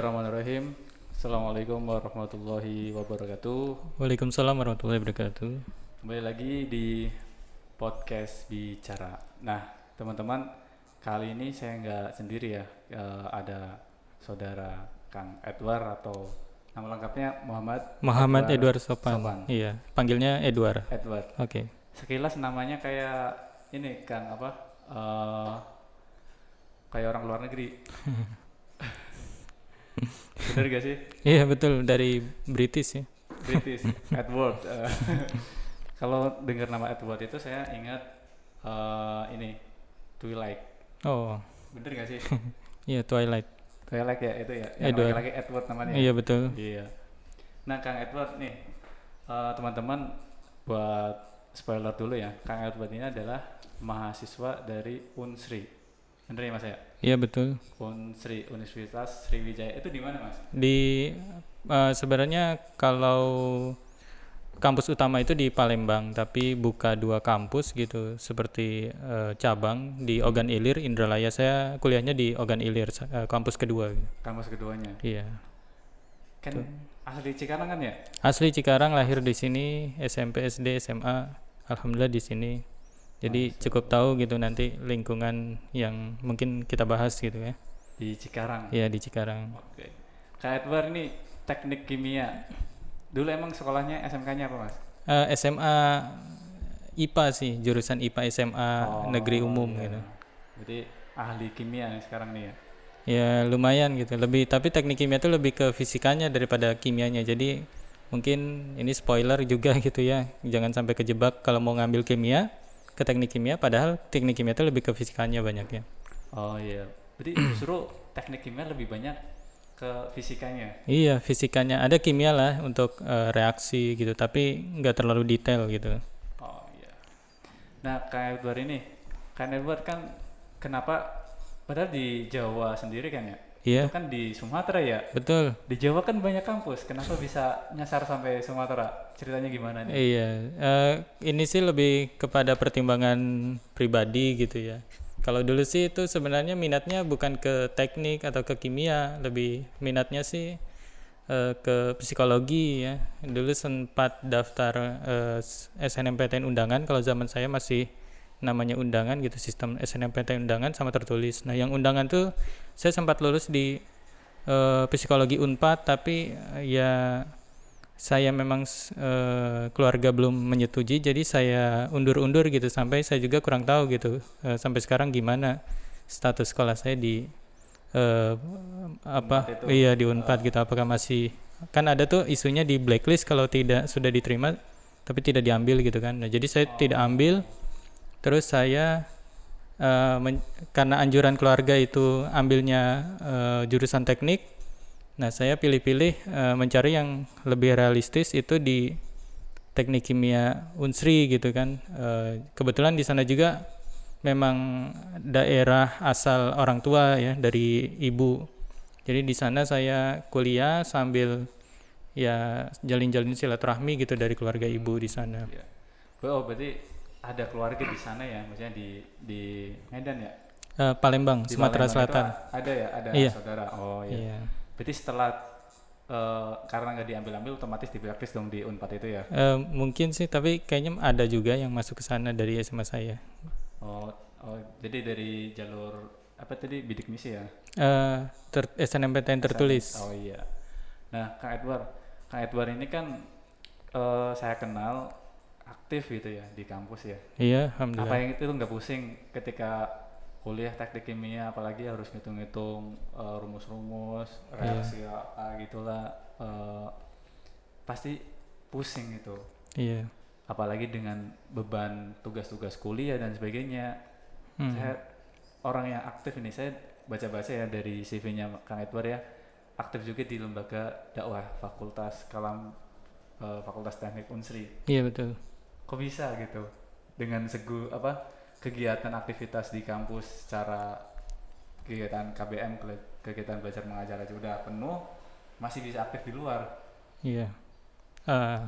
Bismillahirrahmanirrahim. Assalamualaikum warahmatullahi wabarakatuh. Waalaikumsalam warahmatullahi wabarakatuh. Kembali lagi di podcast bicara. Nah, teman-teman, kali ini saya nggak sendiri ya. Eh, ada saudara Kang Edward atau nama lengkapnya Muhammad Muhammad Edward Sopan. Sopan. Iya, panggilnya Edward. Edward. Oke. Sekilas namanya kayak ini Kang apa? Eh, kayak orang luar negeri. Bener gak sih? Iya, betul dari British ya. British Edward. Eh, Kalau dengar nama Edward itu saya ingat eh, ini Twilight. Oh, Bener gak sih? iya Twilight. Twilight ya itu ya. Yang Edward. laki-laki Edward namanya. Iya, betul. Iya. Nah Kang Edward nih eh, teman-teman buat spoiler dulu ya. Kang Edward ini adalah mahasiswa dari Unsri. Bener ya Mas ya? Iya, betul. Unsri Universitas Sriwijaya itu di mana Mas? Di eh, sebenarnya kalau kampus utama itu di Palembang, tapi buka dua kampus gitu, seperti eh, cabang di Ogan Ilir, Indralaya. Saya kuliahnya di Ogan Ilir, eh, kampus kedua. gitu. Kampus keduanya. Iya. Kan asli Cikarang kan ya? Asli Cikarang, lahir di sini, SMP, SD, SMA, alhamdulillah di sini. Jadi cukup tahu gitu nanti lingkungan yang mungkin kita bahas gitu ya. Di Cikarang. Iya di Cikarang. Oke. Kak Edward ini teknik kimia. Dulu emang sekolahnya SMK-nya apa mas? Eh, SMA IPA sih, jurusan IPA SMA negeri umum iya. gitu. Jadi ahli kimia nih sekarang nih ya. Ya lumayan gitu. Lebih tapi teknik kimia itu lebih ke fisikanya daripada kimianya. Jadi mungkin ini spoiler juga gitu ya. Jangan sampai kejebak kalau mau ngambil kimia ke teknik kimia padahal teknik kimia itu lebih ke fisikanya banyaknya. Oh iya. Berarti justru teknik kimia lebih banyak ke fisikanya. Iya, fisikanya ada kimia lah untuk eh, reaksi gitu, tapi nggak terlalu detail gitu. Oh iya. Nah Kak Edward ini, Kak Edward kan kenapa? Padahal di Jawa sendiri kan ya? Iya, Itu kan di Sumatera ya. betul. Di Jawa kan banyak kampus. Kenapa bisa nyasar sampai Sumatera? Ceritanya gimana nih? Iya, eh, ini sih lebih kepada pertimbangan pribadi gitu ya. Kalau dulu sih itu sebenarnya minatnya bukan ke teknik atau ke kimia, lebih minatnya sih eh, ke psikologi ya. Dulu sempat daftar eh, SNMPTN undangan kalau zaman saya masih namanya undangan gitu sistem SNMPTN undangan sama tertulis. Nah, yang undangan tuh saya sempat lulus di eh, psikologi Unpad tapi eh, ya saya memang eh, keluarga belum menyetujui jadi saya undur-undur gitu sampai saya juga kurang tahu gitu eh, sampai sekarang gimana status sekolah saya di eh, apa iya di Unpad gitu apakah masih kan ada tuh isunya di blacklist kalau tidak sudah diterima tapi tidak diambil gitu kan. Nah jadi saya tidak ambil terus saya eh, men- karena anjuran keluarga itu ambilnya eh, jurusan teknik Nah, saya pilih-pilih eh, mencari yang lebih realistis itu di teknik kimia Unsri gitu kan. Eh, kebetulan di sana juga memang daerah asal orang tua ya dari ibu. Jadi di sana saya kuliah sambil ya jalin-jalin silaturahmi gitu dari keluarga ibu di sana. Oh berarti ada keluarga di sana ya, maksudnya di di Medan ya? Eh, Palembang, Di Sumatera Palembang Selatan. Ada ya, ada Iya. saudara. Oh iya. Iya. Berarti setelah eh, karena nggak diambil-ambil otomatis di blacklist dong di Unpad itu ya? Eh, mungkin sih tapi kayaknya ada juga yang masuk ke sana dari SMA saya. Oh, oh jadi dari jalur apa tadi bidik misi ya? Ter- SNMPTN tertulis. Oh iya. Nah, Kang Edward, Kang Edward ini kan eh, saya kenal aktif gitu ya di kampus ya. Iya, Apa alhamdulillah. yang itu nggak pusing ketika kuliah teknik kimia, apalagi harus ngitung-ngitung eh, rumus-rumus, reaksi apa gitulah, eh, pasti pusing itu. Iya. Apalagi dengan beban tugas-tugas kuliah dan sebagainya. Hmm. Saya orang yang aktif ini, saya baca-baca ya dari CV-nya Kang Edward ya, aktif juga di lembaga dakwah Fakultas Kalam eh, Fakultas Teknik Unsri Iya betul. Kok bisa gitu dengan segu apa kegiatan aktivitas di kampus secara kegiatan KBM kegiatan belajar mengajar aja udah penuh masih bisa aktif di luar Iya. Eh,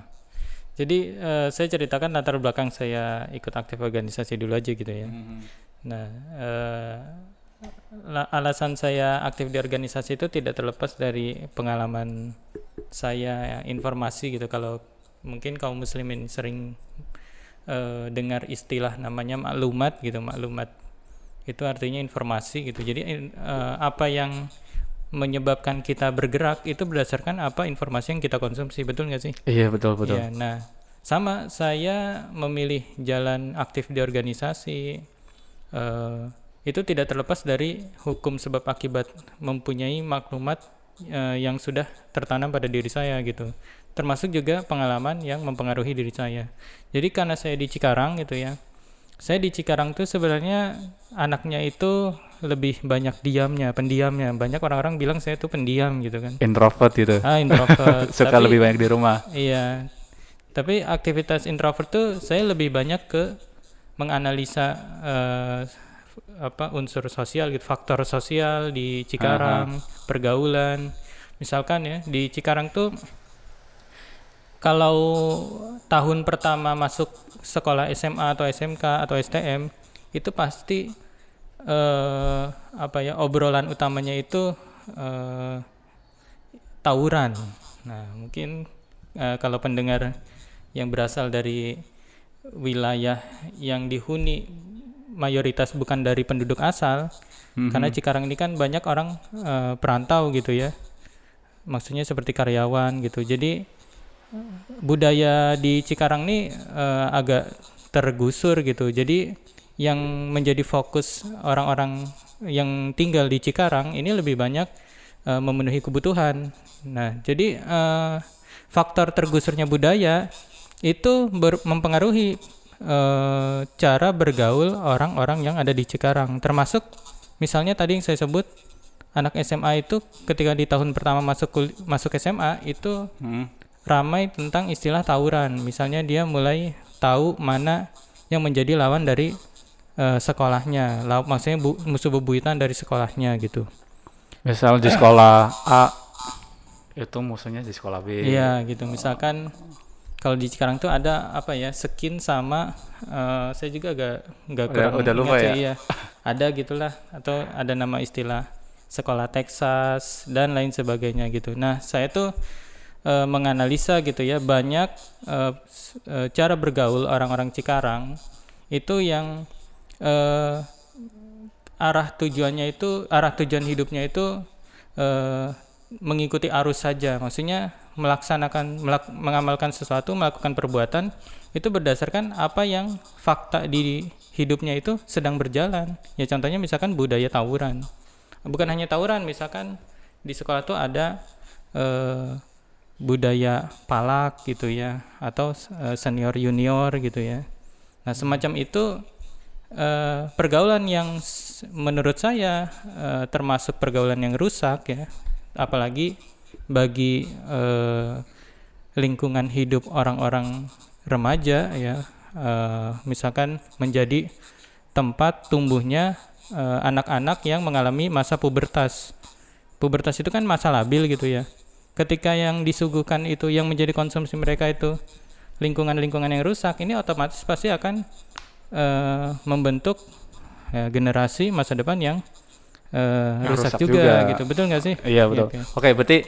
jadi eh, saya ceritakan latar belakang saya ikut aktif organisasi dulu aja gitu ya. Mhm. Nah, la- alasan saya aktif di organisasi itu tidak terlepas dari pengalaman saya ya, informasi gitu kalau mungkin kaum muslimin sering eh, dengar istilah namanya maklumat gitu maklumat itu artinya informasi gitu jadi eh, apa yang menyebabkan kita bergerak itu berdasarkan apa informasi yang kita konsumsi betul nggak sih Iya betul betul. Iya, nah sama saya memilih jalan aktif di organisasi eh, itu tidak terlepas dari hukum sebab akibat mempunyai maklumat eh, yang sudah tertanam pada diri saya gitu. Termasuk juga pengalaman yang mempengaruhi diri saya. Jadi karena saya di Cikarang gitu ya. Saya di Cikarang tuh sebenarnya anaknya itu lebih banyak diamnya, pendiamnya. Banyak orang-orang bilang saya tuh pendiam gitu kan. Introvert gitu. Ah, introvert. Suka Tapi- lebih banyak di rumah. Iya. Tapi aktivitas introvert tuh saya lebih banyak ke menganalisa eh, apa unsur sosial gitu, faktor sosial di Cikarang, pergaulan. Misalkan ya, di Cikarang tuh kalau tahun pertama masuk sekolah SMA atau SMK atau STM itu pasti eh apa ya obrolan utamanya itu eh tawuran. Nah, mungkin eh, kalau pendengar yang berasal dari wilayah yang dihuni mayoritas bukan dari penduduk asal, karena Cikarang ini kan banyak orang eh, perantau gitu ya. Maksudnya seperti karyawan gitu. Jadi budaya di Cikarang ini eh, agak tergusur gitu. Jadi yang menjadi fokus orang-orang yang tinggal di Cikarang ini lebih banyak eh, memenuhi kebutuhan. Nah, jadi eh, faktor tergusurnya budaya itu ber- mempengaruhi eh, cara bergaul orang-orang yang ada di Cikarang. Termasuk misalnya tadi yang saya sebut anak SMA itu ketika di tahun pertama masuk masuk SMA itu Hmm. Ramai tentang istilah tawuran. Misalnya dia mulai tahu mana yang menjadi lawan dari eh, sekolahnya, law- maksudnya bu- musuh bebuyutan dari sekolahnya gitu. Misal di sekolah A itu musuhnya di sekolah B. Iya gitu. Misalkan kalau di Cikarang tuh ada apa ya skin sama eh, saya juga agak nggak Udah- kurang udah lupa ingat ya? Iya. Ada gitulah atau ada nama istilah sekolah Texas dan lain sebagainya gitu. Nah saya tuh eh, menganalisa gitu ya banyak eh, cara bergaul orang-orang Cikarang itu yang eh, arah tujuannya itu arah tujuan hidupnya itu eh, mengikuti arus saja. Maksudnya melaksanakan melak- mengamalkan sesuatu melakukan perbuatan itu berdasarkan apa yang fakta di hidupnya itu sedang berjalan. Ya contohnya misalkan budaya tawuran. Bukan hanya tawuran misalkan di sekolah tuh ada eh, budaya palak gitu ya atau eh, senior junior gitu ya. Nah semacam itu eh, pergaulan yang menurut saya eh, termasuk pergaulan yang rusak ya. Apalagi bagi lingkungan hidup orang-orang remaja ya misalkan menjadi tempat tumbuhnya anak-anak yang mengalami masa pubertas. Pubertas itu kan masa labil gitu ya ketika yang disuguhkan itu yang menjadi konsumsi mereka itu lingkungan-lingkungan yang rusak ini otomatis pasti akan eh, membentuk ya, generasi masa depan yang Yang rusak, rusak juga, juga. gitu betul nggak sih Iya betul. Oke. Oke, berarti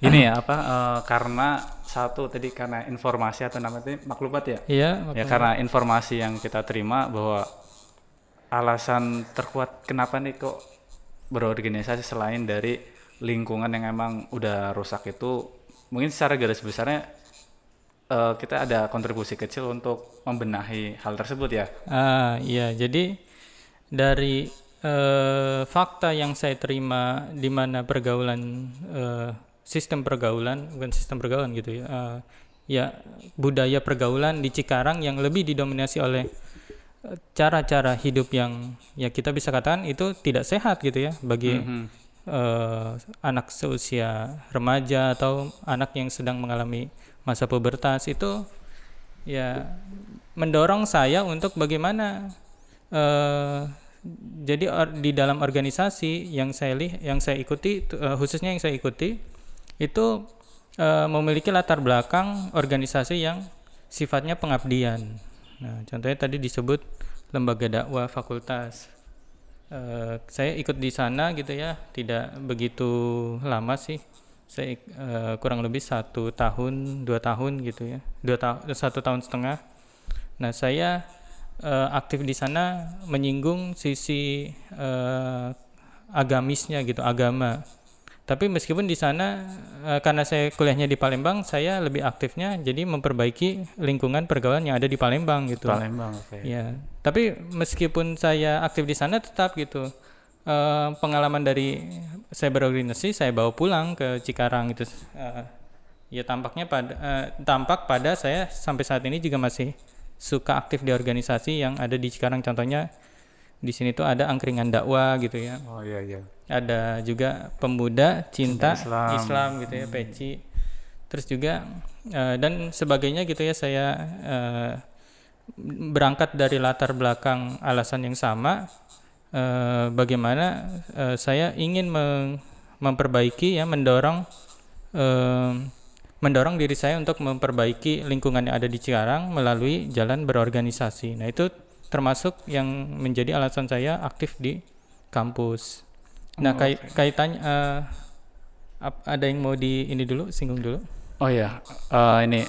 ini ya apa eh, karena satu tadi karena informasi atau namanya maklumat ya. iya Ya karena informasi yang kita terima bahwa alasan terkuat kenapa nih kok berorganisasi selain dari lingkungan yang emang udah rusak itu mungkin secara garis besarnya eh, kita ada kontribusi kecil untuk membenahi hal tersebut ya. Ah, iya, jadi dari eh, fakta yang saya terima di mana pergaulan eh, sistem pergaulan bukan sistem pergaulan gitu ya. eh, ya budaya pergaulan di Cikarang yang lebih didominasi oleh eh, cara-cara hidup yang ya kita bisa katakan itu tidak sehat gitu ya bagi eh, anak seusia remaja atau anak yang sedang mengalami masa pubertas itu ya mendorong saya untuk bagaimana eh, jadi or- di dalam organisasi yang saya li yang saya ikuti eh, khususnya yang saya ikuti itu eh, memiliki latar belakang organisasi yang sifatnya pengabdian. Nah, contohnya tadi disebut lembaga dakwah fakultas. Eh, saya ikut di sana gitu ya tidak begitu lama sih. Saya eh, kurang lebih satu tahun dua tahun gitu ya. Dua tahun satu tahun setengah. Nah saya eh, aktif di sana menyinggung sisi eh, agamisnya gitu agama tapi meskipun di sana eh, karena saya kuliahnya di Palembang saya lebih aktifnya jadi memperbaiki lingkungan pergaulan yang ada di Palembang gitu. Palembang oke. Ya, tapi meskipun saya aktif di sana tetap gitu eh, pengalaman dari saya berorganisasi saya bawa pulang ke Cikarang itu eh, ya tampaknya pada eh, tampak pada saya sampai saat ini juga masih suka aktif di organisasi yang ada di Cikarang. Contohnya di sini tuh ada angkringan dakwah gitu ya. Oh iya iya ada juga pemuda cinta Islam. Islam, gitu ya peci. Terus juga eh, dan sebagainya gitu ya saya eh, berangkat dari latar belakang alasan yang sama eh, bagaimana eh, saya ingin meng- memperbaiki ya mendorong eh, mendorong diri saya untuk memperbaiki lingkungan yang ada di Cikarang melalui jalan berorganisasi. Nah itu termasuk yang menjadi alasan saya aktif di kampus Nah, Oh, kait kaitannya eh, ap- ada yang mau di ini dulu singgung dulu? oh iya Eh, ini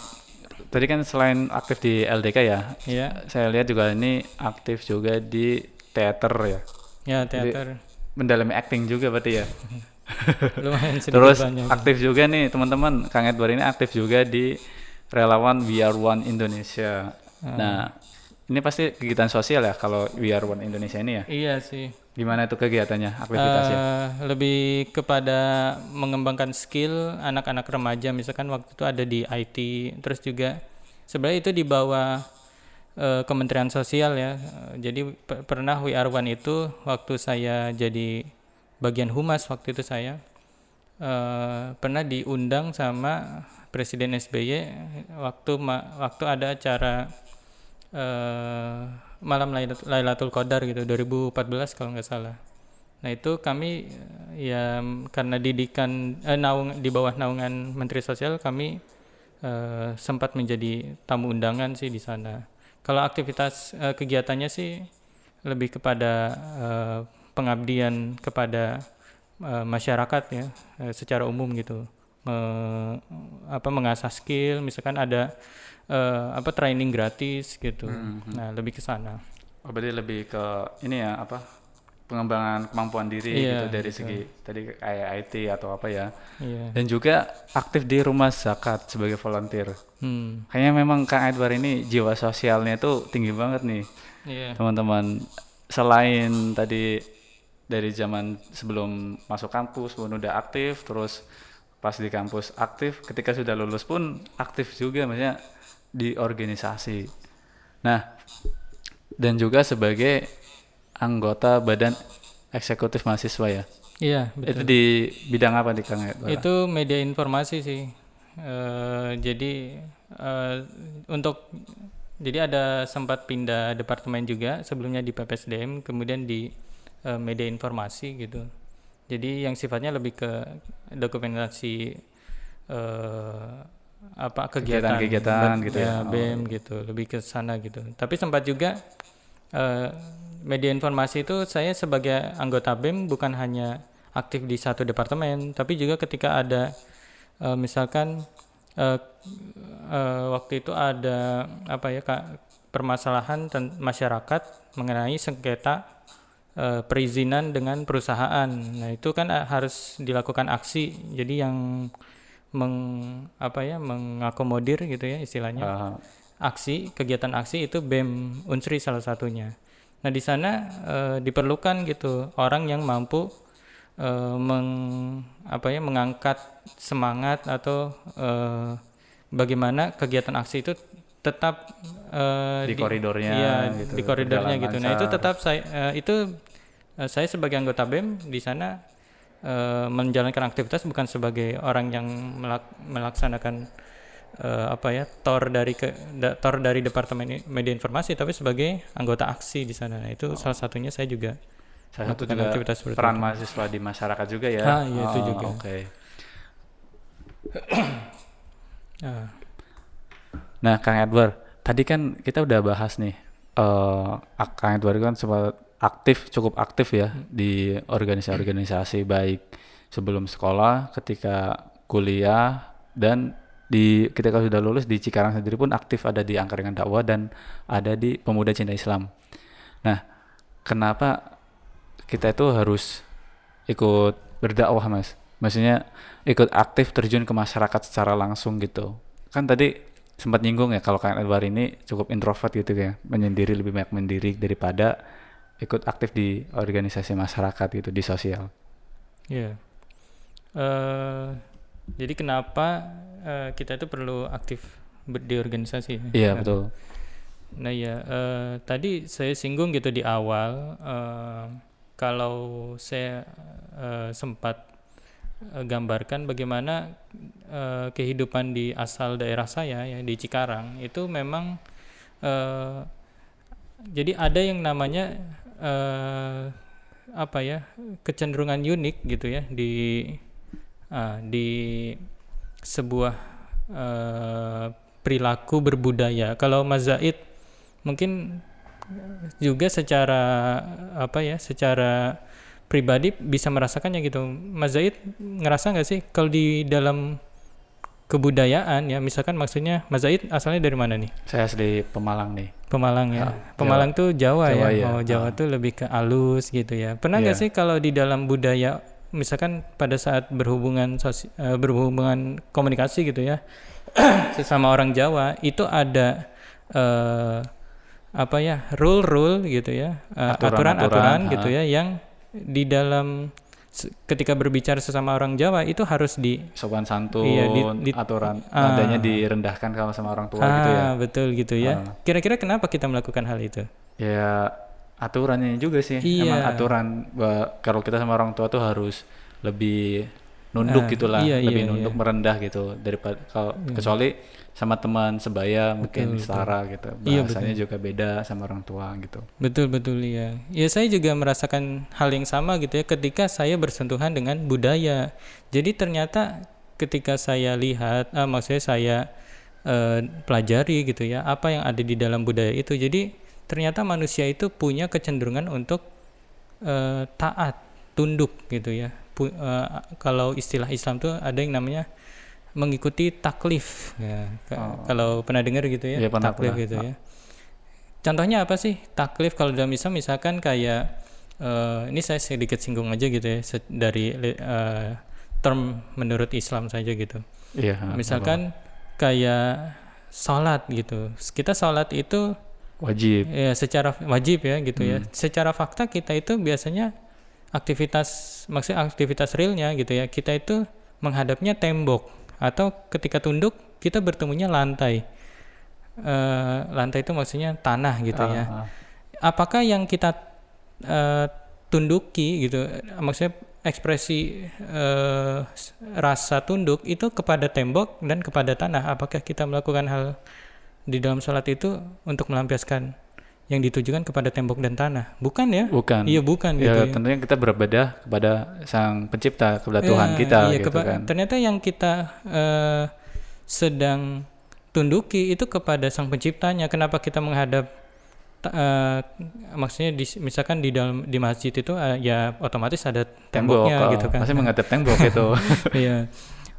tadi kan selain aktif di LDK ya Iya. saya lihat juga ini aktif juga di teater ya Ya, Jadi, teater. mendalami acting juga berarti ya Lumayan terus banyak. aktif juga nih teman-teman Kang Edward ini aktif juga di relawan We Are One Indonesia nah ini pasti kegiatan sosial ya kalau We Are One Indonesia ini ya? Iya sih. gimana itu kegiatannya aktivitasnya? Eh, lebih kepada mengembangkan skill anak-anak remaja. Misalkan waktu itu ada di IT terus juga sebenarnya itu di bawah eh, Kementerian Sosial ya. Jadi pe- pernah We Are One itu waktu saya jadi bagian humas waktu itu saya eh, pernah diundang sama Presiden SBY waktu waktu ada acara eh, malam Lailat- Lailatul Qadar gitu 2014 kalau nggak salah. Nah itu kami eh, ya karena didikan eh, naung di bawah naungan Menteri Sosial kami eh, sempat menjadi tamu undangan sih di sana. Kalau aktivitas eh, kegiatannya sih lebih kepada eh, pengabdian kepada eh, masyarakat ya eh, secara umum gitu. Me- apa mengasah skill misalkan ada eh, apa training gratis gitu. Nah, lebih ke sana. oh berarti lebih ke ini ya apa pengembangan kemampuan diri Iya, gitu dari segi tadi kayak IT atau apa ya Iya. dan juga aktif di rumah zakat sebagai volunteer Hmm. kayaknya memang Kang Edward ini jiwa sosialnya tuh tinggi banget nih Iya. teman-teman selain tadi dari zaman sebelum masuk kampus pun udah aktif terus pas di kampus aktif ketika sudah lulus pun aktif juga maksudnya di organisasi nah dan juga sebagai anggota badan eksekutif mahasiswa ya Iya, betul. itu di bidang apa di Kang Edward? Itu media informasi sih. Eh, jadi eh, untuk jadi ada sempat pindah departemen juga sebelumnya di PPSDM, kemudian di eh, media informasi gitu. Jadi yang sifatnya lebih ke dokumentasi eh, apa kegiatan Kegiatan-kegiatan Ber- gitu ya. Oh. BEM gitu, lebih ke sana gitu. Tapi sempat juga eh, media informasi itu saya sebagai anggota BEM bukan hanya aktif di satu departemen, tapi juga ketika ada eh, misalkan eh, eh, waktu itu ada apa ya kak permasalahan masyarakat mengenai sengketa eh, perizinan dengan perusahaan. Nah itu kan harus dilakukan aksi. Jadi yang meng apa ya mengakomodir gitu ya istilahnya Ah, aksi kegiatan aksi itu BEM Unsri salah satunya. Nah di sana eh, diperlukan gitu orang yang mampu eh, meng apa ya mengangkat semangat atau eh, bagaimana kegiatan aksi itu tetap eh, Di koridornya iya, gitu, di koridornya gitu. Nah itu tetap saya eh, itu saya sebagai anggota BEM di sana eh, menjalankan aktivitas bukan sebagai orang yang melak- melaksanakan eh, apa ya tor dari ke da- tor dari departemen media informasi tapi sebagai anggota aksi di sana Nah, itu salah satunya saya juga salah satu juga aktivitas peran mahasiswa di masyarakat juga ya. Ah, iya, itu Oh, juga. Oke. ah, Nah, Kang Edward, tadi kan kita udah bahas nih, eh Kang Edward kan sempat aktif cukup aktif ya di organisasi-organisasi baik sebelum sekolah, ketika kuliah dan di ketika sudah lulus di Cikarang sendiri pun aktif ada di Angkringan Dakwah dan ada di Pemuda Cinta Islam. Nah, kenapa kita itu harus ikut berdakwah, Mas? Maksudnya ikut aktif terjun ke masyarakat secara langsung gitu. Kan tadi sempat nyinggung ya kalau Kang Edward ini cukup introvert gitu ya, menyendiri lebih banyak mendiri daripada ikut aktif di organisasi masyarakat gitu di sosial. Iya. Uh, jadi kenapa uh, kita itu perlu aktif di organisasi? Iya Nah, betul. Nah ya uh, tadi saya singgung gitu di awal uh, kalau saya uh, sempat uh, gambarkan bagaimana uh, kehidupan di asal daerah saya ya di Cikarang itu memang uh, jadi ada yang namanya uh, apa ya kecenderungan unik gitu ya di uh, di sebuah uh, perilaku berbudaya. Kalau Mas Zaid mungkin juga secara apa ya secara pribadi bisa merasakannya gitu. Mas Zaid ngerasa nggak sih kalau di dalam kebudayaan ya misalkan maksudnya Mas Zaid asalnya dari mana nih? Saya asli Pemalang nih. Pemalang ya. Ah, Pemalang tuh Jawa, Jawa, ya. iya. Oh, Jawa Ah. tuh lebih ke alus gitu ya. Pernah nggak Iya. sih kalau di dalam budaya misalkan pada saat berhubungan sosi- eh, berhubungan komunikasi gitu ya sesama orang Jawa itu ada eh apa ya rule-rule gitu ya eh, Aturan-aturan, aturan-aturan ah. gitu ya yang di dalam ketika berbicara sesama orang Jawa itu harus di Sopan santun, Iya, di- di- aturan Ah. nadanya direndahkan kalau sama orang tua ah gitu ya. betul gitu ya. Ah. Kira-kira kenapa kita melakukan hal itu? Ya aturannya juga sih. Iya. Emang aturan bahwa kalau kita sama orang tua tuh harus lebih nunduk Ah, gitulah, iya, lebih iya, nunduk iya. merendah gitu daripada kalau kecuali sama teman sebaya mungkin betul. setara gitu. Iya, Bahasanya juga beda sama orang tua gitu. Betul betul ya. Ya saya juga merasakan hal yang sama gitu ya ketika saya bersentuhan dengan budaya. Jadi ternyata ketika saya lihat, ah, maksudnya saya eh, pelajari gitu ya apa yang ada di dalam budaya itu. Jadi ternyata manusia itu punya kecenderungan untuk eh, taat, tunduk gitu ya. Pu- eh, kalau istilah Islam tuh ada yang namanya mengikuti taklif. Ya, Oh. Kalau pernah dengar gitu ya, Iya, pernah, taklif pernah. gitu ya. Contohnya apa sih taklif kalau dalam Islam misalkan kayak eh, ini saya sedikit singgung aja gitu ya dari eh, term menurut Islam saja gitu. Iya. ha, Misalkan kayak sholat gitu. Kita sholat itu apa. wajib. ya secara wajib ya gitu ya. Hmm. Secara fakta kita itu biasanya aktivitas maksudnya aktivitas realnya gitu ya. Kita itu menghadapnya tembok atau ketika tunduk kita bertemunya lantai. Eh, lantai itu maksudnya tanah gitu Ah, ya. ah. Apakah yang kita eh, tunduki gitu, maksudnya ekspresi s- rasa tunduk itu kepada tembok dan kepada tanah. Apakah kita melakukan hal di dalam sholat itu untuk melampiaskan yang ditujukan kepada tembok dan tanah? Bukan ya? Bukan. Iya bukan ya gitu. ya. tentunya kita beribadah kepada sang pencipta, kepada Tuhan Ya, kita iya, gitu kan. Ternyata yang kita eh, sedang tunduki itu kepada sang penciptanya. Kenapa kita menghadap eh, maksudnya di, misalkan di dalam di masjid itu eh, ya otomatis ada Tembok, temboknya oh, gitu kan. Masih menghadap tembok itu. Iya.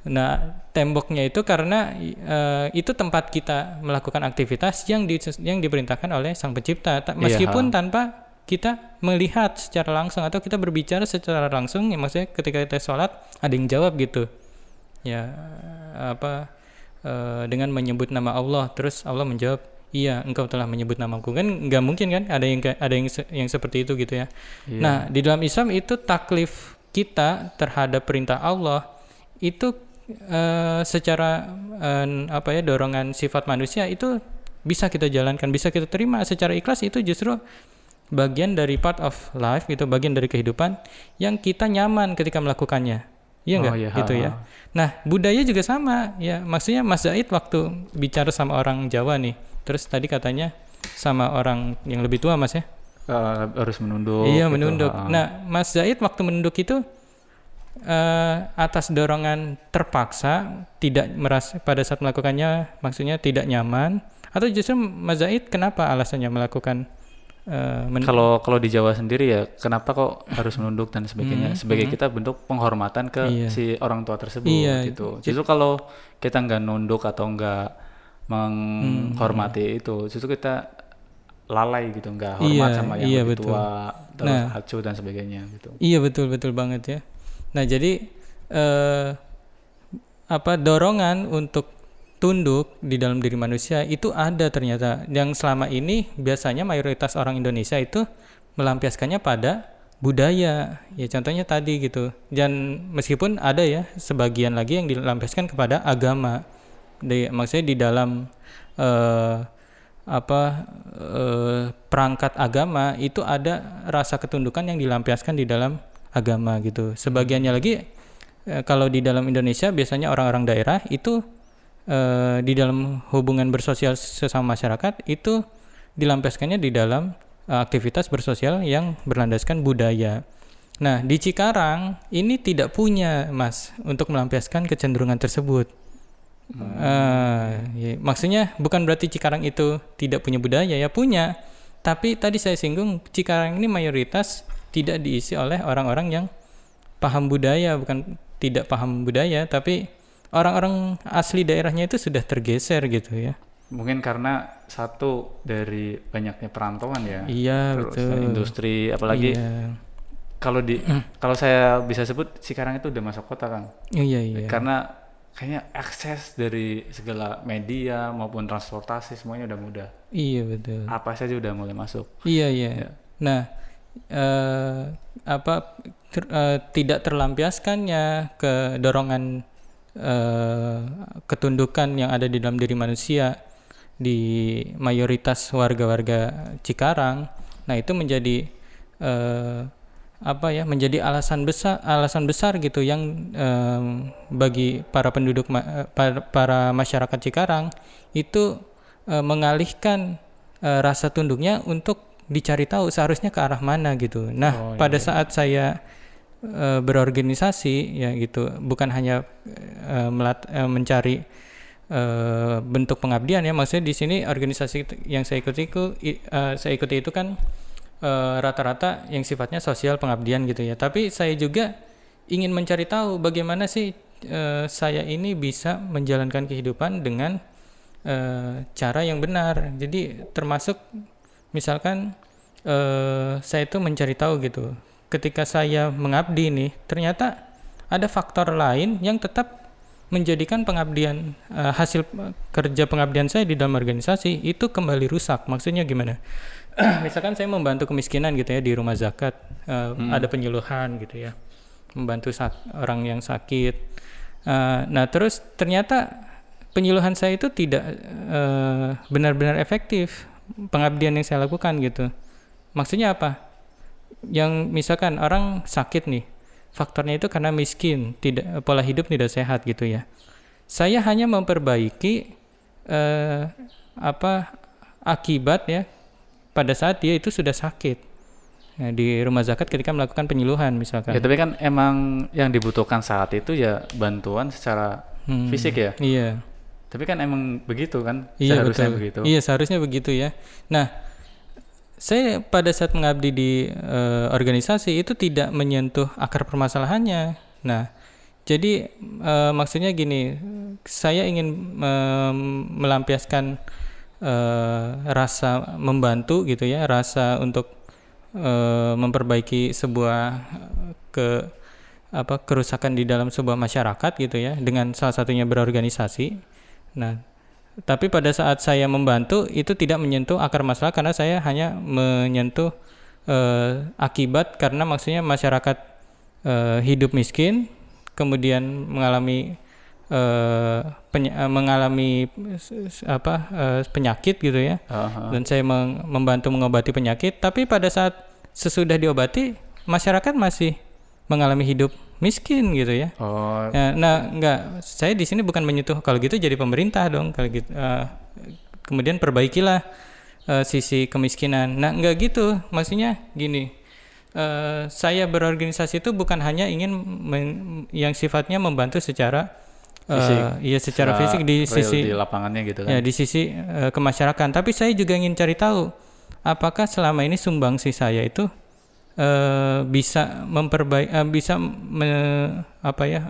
Nah, temboknya itu karena eh, itu tempat kita melakukan aktivitas yang di, yang diperintahkan oleh sang pencipta. Ta- Iya, Meskipun ha. tanpa kita melihat secara langsung atau kita berbicara secara langsung, ya maksudnya ketika kita sholat ada yang jawab gitu, ya apa eh, dengan menyebut nama Allah, terus Allah menjawab, iya engkau telah menyebut namaku kan nggak mungkin kan ada yang ada yang yang seperti itu gitu ya. Iya. Nah, di dalam Islam itu taklif kita terhadap perintah Allah itu eh, secara eh, apa ya dorongan sifat manusia itu bisa kita jalankan, bisa kita terima secara ikhlas itu justru bagian dari part of life gitu, bagian dari kehidupan yang kita nyaman ketika melakukannya. Iya Oh, enggak? iya, gitu ha, ya. ha. Nah, budaya juga sama ya. Maksudnya Mas Zaid waktu bicara sama orang Jawa nih, terus tadi katanya sama orang yang lebih tua Mas ya. Eh, harus menunduk. Iya gitu, menunduk. ha. Nah, Mas Zaid waktu menunduk itu eh, atas dorongan terpaksa, tidak merasa pada saat melakukannya, maksudnya tidak nyaman, atau justru Mas Zaid kenapa alasannya melakukan men- Kalau kalau di Jawa sendiri ya, kenapa kok harus menunduk dan sebagainya? Sebagai kita bentuk penghormatan ke Hmm, Iya. si orang tua tersebut Iya, gitu. Justru kalau kita nggak nunduk atau nggak menghormati Hmm, itu, justru kita lalai gitu, nggak hormat Iya, sama yang iya, lebih betul. tua, terus Nah. hacu dan sebagainya gitu. Iya betul betul banget ya. Nah jadi eh, apa dorongan untuk tunduk di dalam diri manusia itu ada ternyata. Yang selama ini biasanya mayoritas orang Indonesia itu melampiaskannya pada budaya. Ya contohnya tadi gitu. Dan meskipun ada ya sebagian lagi yang dilampiaskan kepada agama. Di, maksudnya di dalam eh, apa eh, perangkat agama itu ada rasa ketundukan yang dilampiaskan di dalam agama gitu. Sebagiannya lagi eh, kalau di dalam Indonesia biasanya orang-orang daerah itu eh, di dalam hubungan bersosial sesama masyarakat itu dilampiaskannya di dalam eh, aktivitas bersosial yang berlandaskan budaya. Nah, di Cikarang ini tidak punya, Mas, untuk melampiaskan kecenderungan tersebut. Eh, ya, maksudnya bukan berarti Cikarang itu tidak punya budaya ya punya, tapi tadi saya singgung Cikarang ini mayoritas tidak diisi oleh orang-orang yang paham budaya bukan tidak paham budaya tapi orang-orang asli daerahnya itu sudah tergeser gitu ya. Mungkin karena satu dari banyaknya perantauan ya. Iya Terus betul. industri apalagi Iya. kalau di kalau saya bisa sebut Cikarang itu udah masuk kota kan. Iya iya. Karena kayaknya akses dari segala media maupun transportasi semuanya udah mudah. Iya betul. Apa saja udah mulai masuk. Iya iya. Ya. Nah, eh, apa ter- eh, tidak terlampiaskannya ke dorongan eh, ketundukan yang ada di dalam diri manusia di mayoritas warga-warga Cikarang. Nah, itu menjadi eh, apa ya? Menjadi alasan besar alasan besar gitu yang em, bagi para penduduk ma- para, para masyarakat Cikarang itu eh, mengalihkan eh, rasa tunduknya untuk dicari tahu seharusnya ke arah mana gitu. Nah, Oh, iya, pada saat saya eh, berorganisasi ya gitu, bukan hanya eh, melat, eh, mencari eh, bentuk pengabdian ya, maksudnya di sini organisasi yang saya ikuti itu eh, saya ikuti itu kan eh, rata-rata yang sifatnya sosial pengabdian gitu ya. Tapi saya juga ingin mencari tahu bagaimana sih eh, saya ini bisa menjalankan kehidupan dengan eh, cara yang benar. Jadi termasuk misalkan eh, saya itu mencari tahu gitu. Ketika saya mengabdi nih, ternyata ada faktor lain yang tetap menjadikan pengabdian eh, hasil eh, kerja pengabdian saya di dalam organisasi itu kembali rusak. Maksudnya gimana? Misalkan saya membantu kemiskinan gitu ya di rumah zakat, eh, ada penyuluhan gitu ya, membantu sak- orang yang sakit. Eh, nah terus ternyata penyuluhan saya itu tidak eh, benar-benar efektif pengabdian yang saya lakukan gitu. Maksudnya apa? Yang misalkan orang sakit nih, faktornya itu karena miskin, tidak pola hidup tidak sehat gitu ya. Saya hanya memperbaiki eh, apa akibat ya pada saat dia itu sudah sakit. Nah, di rumah zakat ketika melakukan penyuluhan misalkan. Ya tapi kan emang yang dibutuhkan saat itu ya bantuan secara Hmm, fisik ya. Iya. Tapi kan emang begitu kan Iya seharusnya betul. begitu. Iya seharusnya begitu ya. Nah, saya pada saat mengabdi di eh, organisasi itu tidak menyentuh akar permasalahannya. Nah, jadi eh, maksudnya gini, saya ingin em, melampiaskan eh, rasa membantu gitu ya, rasa untuk memperbaiki sebuah ke apa kerusakan di dalam sebuah masyarakat gitu ya, dengan salah satunya berorganisasi. Nah, tapi pada saat saya membantu itu tidak menyentuh akar masalah karena saya hanya menyentuh eh, akibat karena maksudnya masyarakat eh, hidup miskin kemudian mengalami eh, peny- eh, mengalami apa eh, penyakit gitu ya Aha. dan saya meng- membantu mengobati penyakit tapi pada saat sesudah diobati masyarakat masih mengalami hidup miskin gitu ya Oh, Ya, nah, enggak. Saya di sini bukan menyentuh kalau gitu jadi pemerintah dong kalau gitu. Eh, kemudian perbaikilah eh, sisi kemiskinan. Nah, enggak gitu. Maksudnya gini. eh, saya berorganisasi itu bukan hanya ingin men- yang sifatnya membantu secara Fisik. iya secara fisik di sisi di lapangannya gitu kan. ya di sisi eh, kemasyarakatan tapi saya juga ingin cari tahu apakah selama ini sumbangsi saya itu eh, bisa memperbaik eh, bisa me- apa ya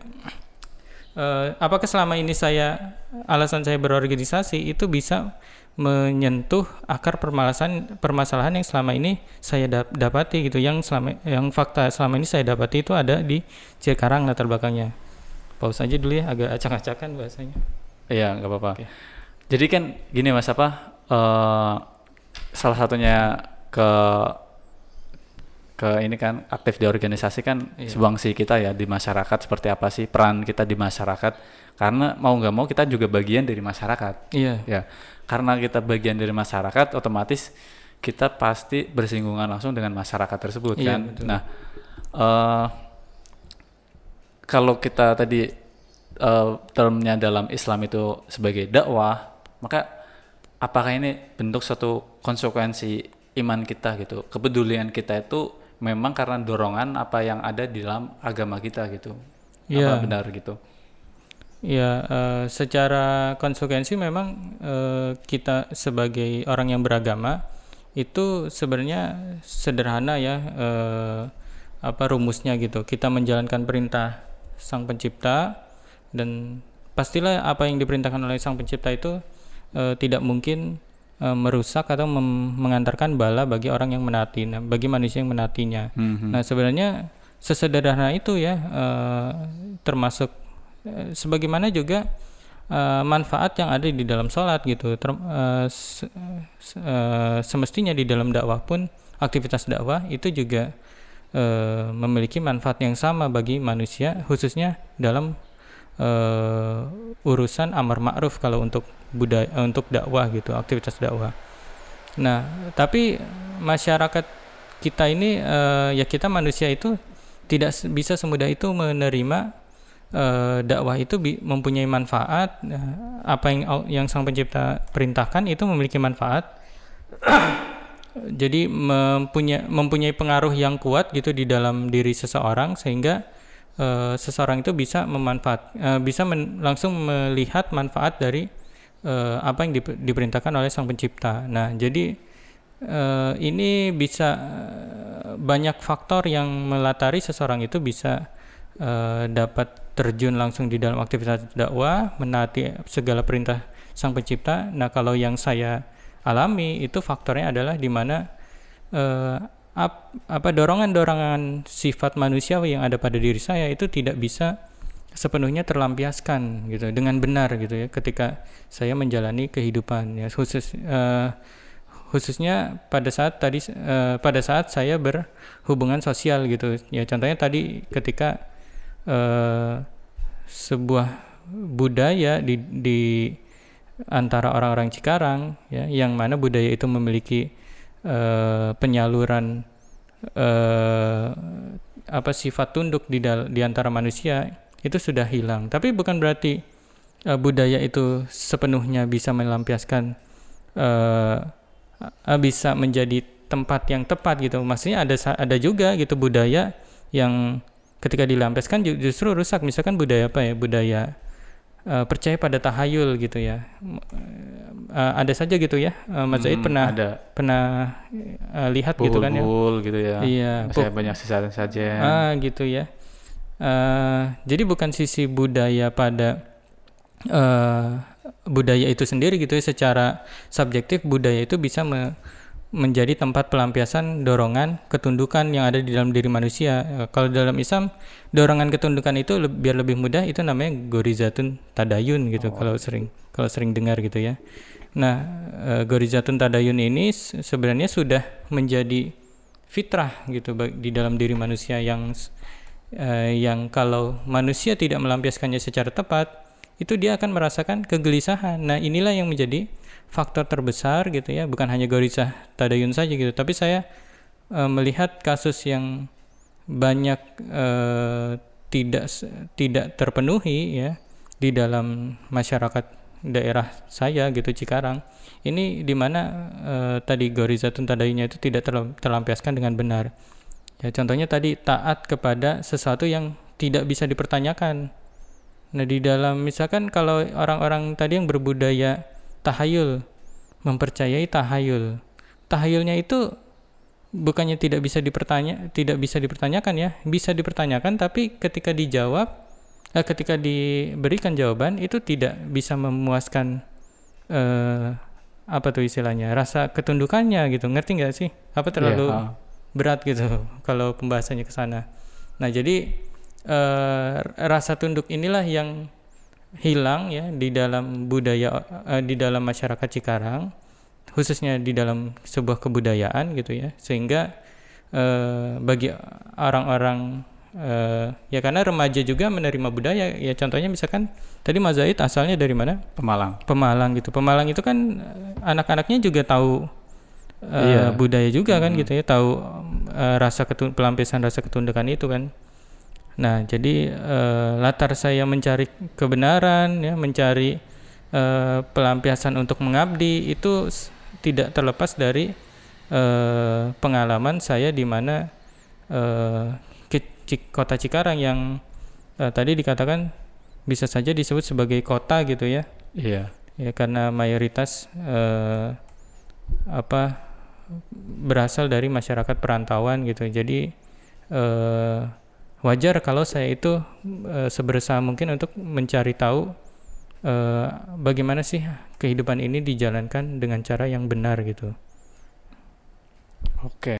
eh, apakah selama ini saya alasan saya berorganisasi itu bisa menyentuh akar permasalahan permasalahan yang selama ini saya dap- dapati gitu yang selama yang fakta selama ini saya dapati itu ada di Cikarang latar belakangnya pause aja dulu ya agak acak-acakan bahasanya Iya, nggak apa-apa. Oke. Jadi kan gini Mas apa eh, salah satunya ke ke ini kan aktif di organisasi kan Iya. sumbangsi kita ya di masyarakat seperti apa sih peran kita di masyarakat. Karena mau nggak mau kita juga bagian dari masyarakat. Iya. Ya karena kita bagian dari masyarakat otomatis kita pasti bersinggungan langsung dengan masyarakat tersebut Iya, kan. betul. nah eh kalau kita tadi eh, termnya dalam Islam itu sebagai dakwah maka apakah ini bentuk suatu konsekuensi iman kita gitu? Kepedulian kita itu memang karena dorongan apa yang ada di dalam agama kita gitu Iya. apa benar gitu Ya, eh, secara konsekuensi memang eh, kita sebagai orang yang beragama itu sebenarnya sederhana ya eh, apa rumusnya gitu. Kita menjalankan perintah Sang Pencipta dan pastilah apa yang diperintahkan oleh Sang Pencipta itu eh, tidak mungkin eh, merusak atau mengantarkan bala bagi orang yang menaati, nah, bagi manusia yang menaatinya. Mhm. Nah, sebenarnya sesederhana itu ya eh, termasuk eh, sebagaimana juga eh, manfaat yang ada di dalam sholat gitu. Ter- eh, se- eh, semestinya di dalam dakwah pun aktivitas dakwah itu juga eh, memiliki manfaat yang sama bagi manusia, khususnya dalam eh, urusan amar ma'ruf kalau untuk budaya eh, untuk dakwah gitu, aktivitas dakwah. Nah, tapi masyarakat kita ini eh, ya kita manusia itu tidak bisa semudah itu menerima eh, dakwah itu mempunyai manfaat apa yang yang sang pencipta perintahkan itu memiliki manfaat jadi mempunyai mempunyai pengaruh yang kuat gitu di dalam diri seseorang sehingga eh, seseorang itu bisa memanfaat eh, bisa men- langsung melihat manfaat dari eh, apa yang dip- diperintahkan oleh sang pencipta. Nah, jadi eh, ini bisa banyak faktor yang melatari seseorang itu bisa eh, dapat terjun langsung di dalam aktivitas dakwah, menaati segala perintah sang pencipta. Nah, kalau yang saya alami itu faktornya adalah di mana eh, ap- apa dorongan-dorongan sifat manusiawi yang ada pada diri saya itu tidak bisa sepenuhnya terlampiaskan gitu dengan benar gitu ya ketika saya menjalani kehidupan ya khusus eh, khususnya pada saat tadi eh, pada saat saya berhubungan sosial gitu. Ya contohnya tadi ketika eh, sebuah budaya di di antara orang-orang Cikarang ya yang mana budaya itu memiliki eh, penyaluran eh, apa sifat tunduk di di antara manusia itu sudah hilang. Tapi bukan berarti eh, budaya itu sepenuhnya bisa melampiaskan eh, bisa menjadi tempat yang tepat gitu. Maksudnya ada ada juga gitu budaya yang ketika dilampiaskan ju- justru rusak. Misalkan budaya apa ya? Budaya eh, percaya pada tahayul gitu ya. Eh, ada saja gitu ya. Eh, Mas Zaid Hmm, pernah ada. pernah eh, lihat gitu kan ya? Buhul gitu ya. Iya saya banyak sesajen saja. Ah gitu ya. Eh, jadi bukan sisi budaya pada eh, budaya itu sendiri gitu ya. Secara subjektif budaya itu bisa me- menjadi tempat pelampiasan dorongan ketundukan yang ada di dalam diri manusia. Eh, kalau dalam Islam dorongan ketundukan itu le- biar lebih mudah itu namanya gorizatun tadayun gitu kalau sering kalau sering dengar gitu ya. Nah, eh, gorizatun tadayun ini se- sebenarnya sudah menjadi fitrah gitu di dalam diri manusia yang eh, yang kalau manusia tidak melampiaskannya secara tepat itu dia akan merasakan kegelisahan. Nah, inilah yang menjadi faktor terbesar gitu ya, bukan hanya gorisah tadayun saja gitu, tapi saya eh, melihat kasus yang banyak eh, tidak tidak terpenuhi ya di dalam masyarakat daerah saya gitu Cikarang ini di mana eh, tadi gorizatun tadayunnya itu tidak terlam- terlampiaskan dengan benar. Ya contohnya tadi taat kepada sesuatu yang tidak bisa dipertanyakan. Nah di dalam misalkan kalau orang-orang tadi yang berbudaya tahayul. Mempercayai tahayul. Tahyulnya itu bukannya tidak bisa dipertanya tidak bisa dipertanyakan ya. Bisa dipertanyakan tapi ketika dijawab eh, ketika diberikan jawaban itu tidak bisa memuaskan eh, apa tuh istilahnya rasa ketundukannya gitu. Ngerti nggak sih? Apa terlalu Iya, ah. berat gitu kalau pembahasannya ke sana. Nah jadi eh, rasa tunduk inilah yang hilang ya di dalam budaya eh, di dalam masyarakat Cikarang khususnya di dalam sebuah kebudayaan gitu ya. Sehingga eh, bagi orang-orang eh, ya karena remaja juga menerima budaya ya contohnya misalkan tadi Mas Zaid asalnya dari mana? Pemalang. Pemalang gitu. Pemalang itu kan anak-anaknya juga tahu eh, Iya. budaya juga kan gitu ya tahu eh, rasa ketun pelampiasan rasa ketundukan itu kan nah jadi eh, latar saya mencari kebenaran ya mencari eh, pelampiasan untuk mengabdi itu tidak terlepas dari eh, pengalaman saya di mana eh, kota Cikarang yang eh, tadi dikatakan bisa saja disebut sebagai kota gitu ya Iya. ya karena mayoritas eh, apa berasal dari masyarakat perantauan gitu jadi eh, wajar kalau saya itu eh, seberusaha mungkin untuk mencari tahu eh, bagaimana sih kehidupan ini dijalankan dengan cara yang benar gitu Oke.